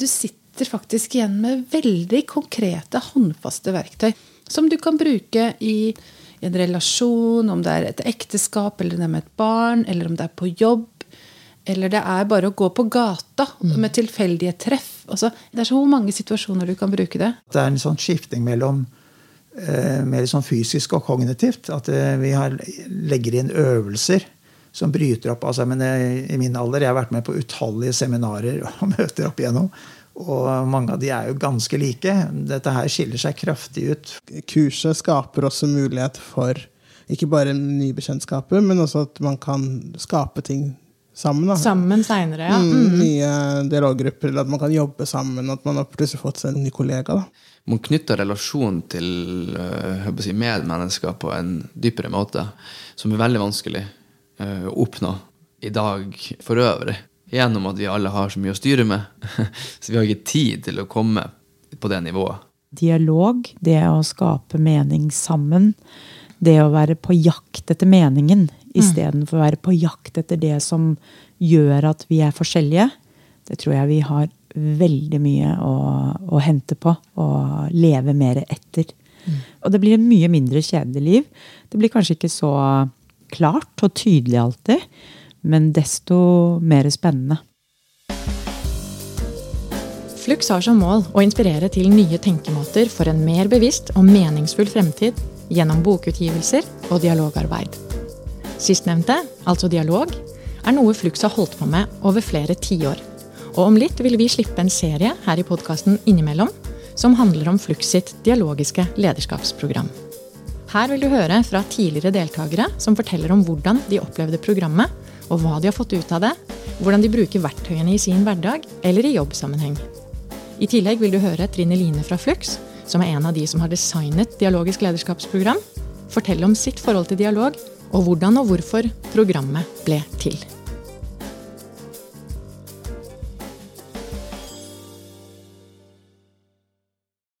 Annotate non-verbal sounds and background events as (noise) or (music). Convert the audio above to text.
Du sitter faktisk igjen med veldig konkrete, håndfaste verktøy som du kan bruke i en relasjon, om det er et ekteskap, eller det er med et barn, eller om det er på jobb. Eller det er bare å gå på gata med tilfeldige treff. Altså, det er så mange situasjoner du kan bruke det. Det er en sånn skifting mellom eh, mer sånn fysisk og kognitivt. At eh, vi har, legger inn øvelser som bryter opp. Altså, men jeg, I min alder jeg har vært med på utallige seminarer (laughs) og møter opp igjennom. Og mange av de er jo ganske like. Dette her skiller seg kraftig ut. Kurset skaper også mulighet for ikke bare nye bekjentskaper, men også at man kan skape ting sammen. Da. Sammen seinere, ja. Mm, nye dialoggrupper, eller at man kan jobbe sammen. At man har plutselig fått seg en ny kollega. Da. Man knytter relasjon til uh, si, medmennesker på en dypere måte, som er veldig vanskelig oppnå i dag for øvrig. Gjennom at vi alle har så mye å styre med. (laughs) så vi har ikke tid til å komme på det nivået. Dialog, det å skape mening sammen, det å være på jakt etter meningen istedenfor å være på jakt etter det som gjør at vi er forskjellige, det tror jeg vi har veldig mye å, å hente på og leve mer etter. Mm. Og det blir en mye mindre kjedelig liv. Det blir kanskje ikke så klart og tydelig alltid, men desto mer spennende. Flux har som mål å inspirere til nye tenkemåter for en mer bevisst og meningsfull fremtid gjennom bokutgivelser og dialogarbeid. Sistnevnte, altså dialog, er noe Flux har holdt på med over flere tiår. Og om litt vil vi slippe en serie her i podkasten Innimellom som handler om Flux sitt dialogiske lederskapsprogram. Her vil du høre fra tidligere deltakere som forteller om hvordan de opplevde programmet, og hva de har fått ut av det, hvordan de bruker verktøyene i sin hverdag eller i jobbsammenheng. I tillegg vil du høre Trine Line fra Flux, som er en av de som har designet dialogisk lederskapsprogram, fortelle om sitt forhold til dialog og hvordan og hvorfor programmet ble til.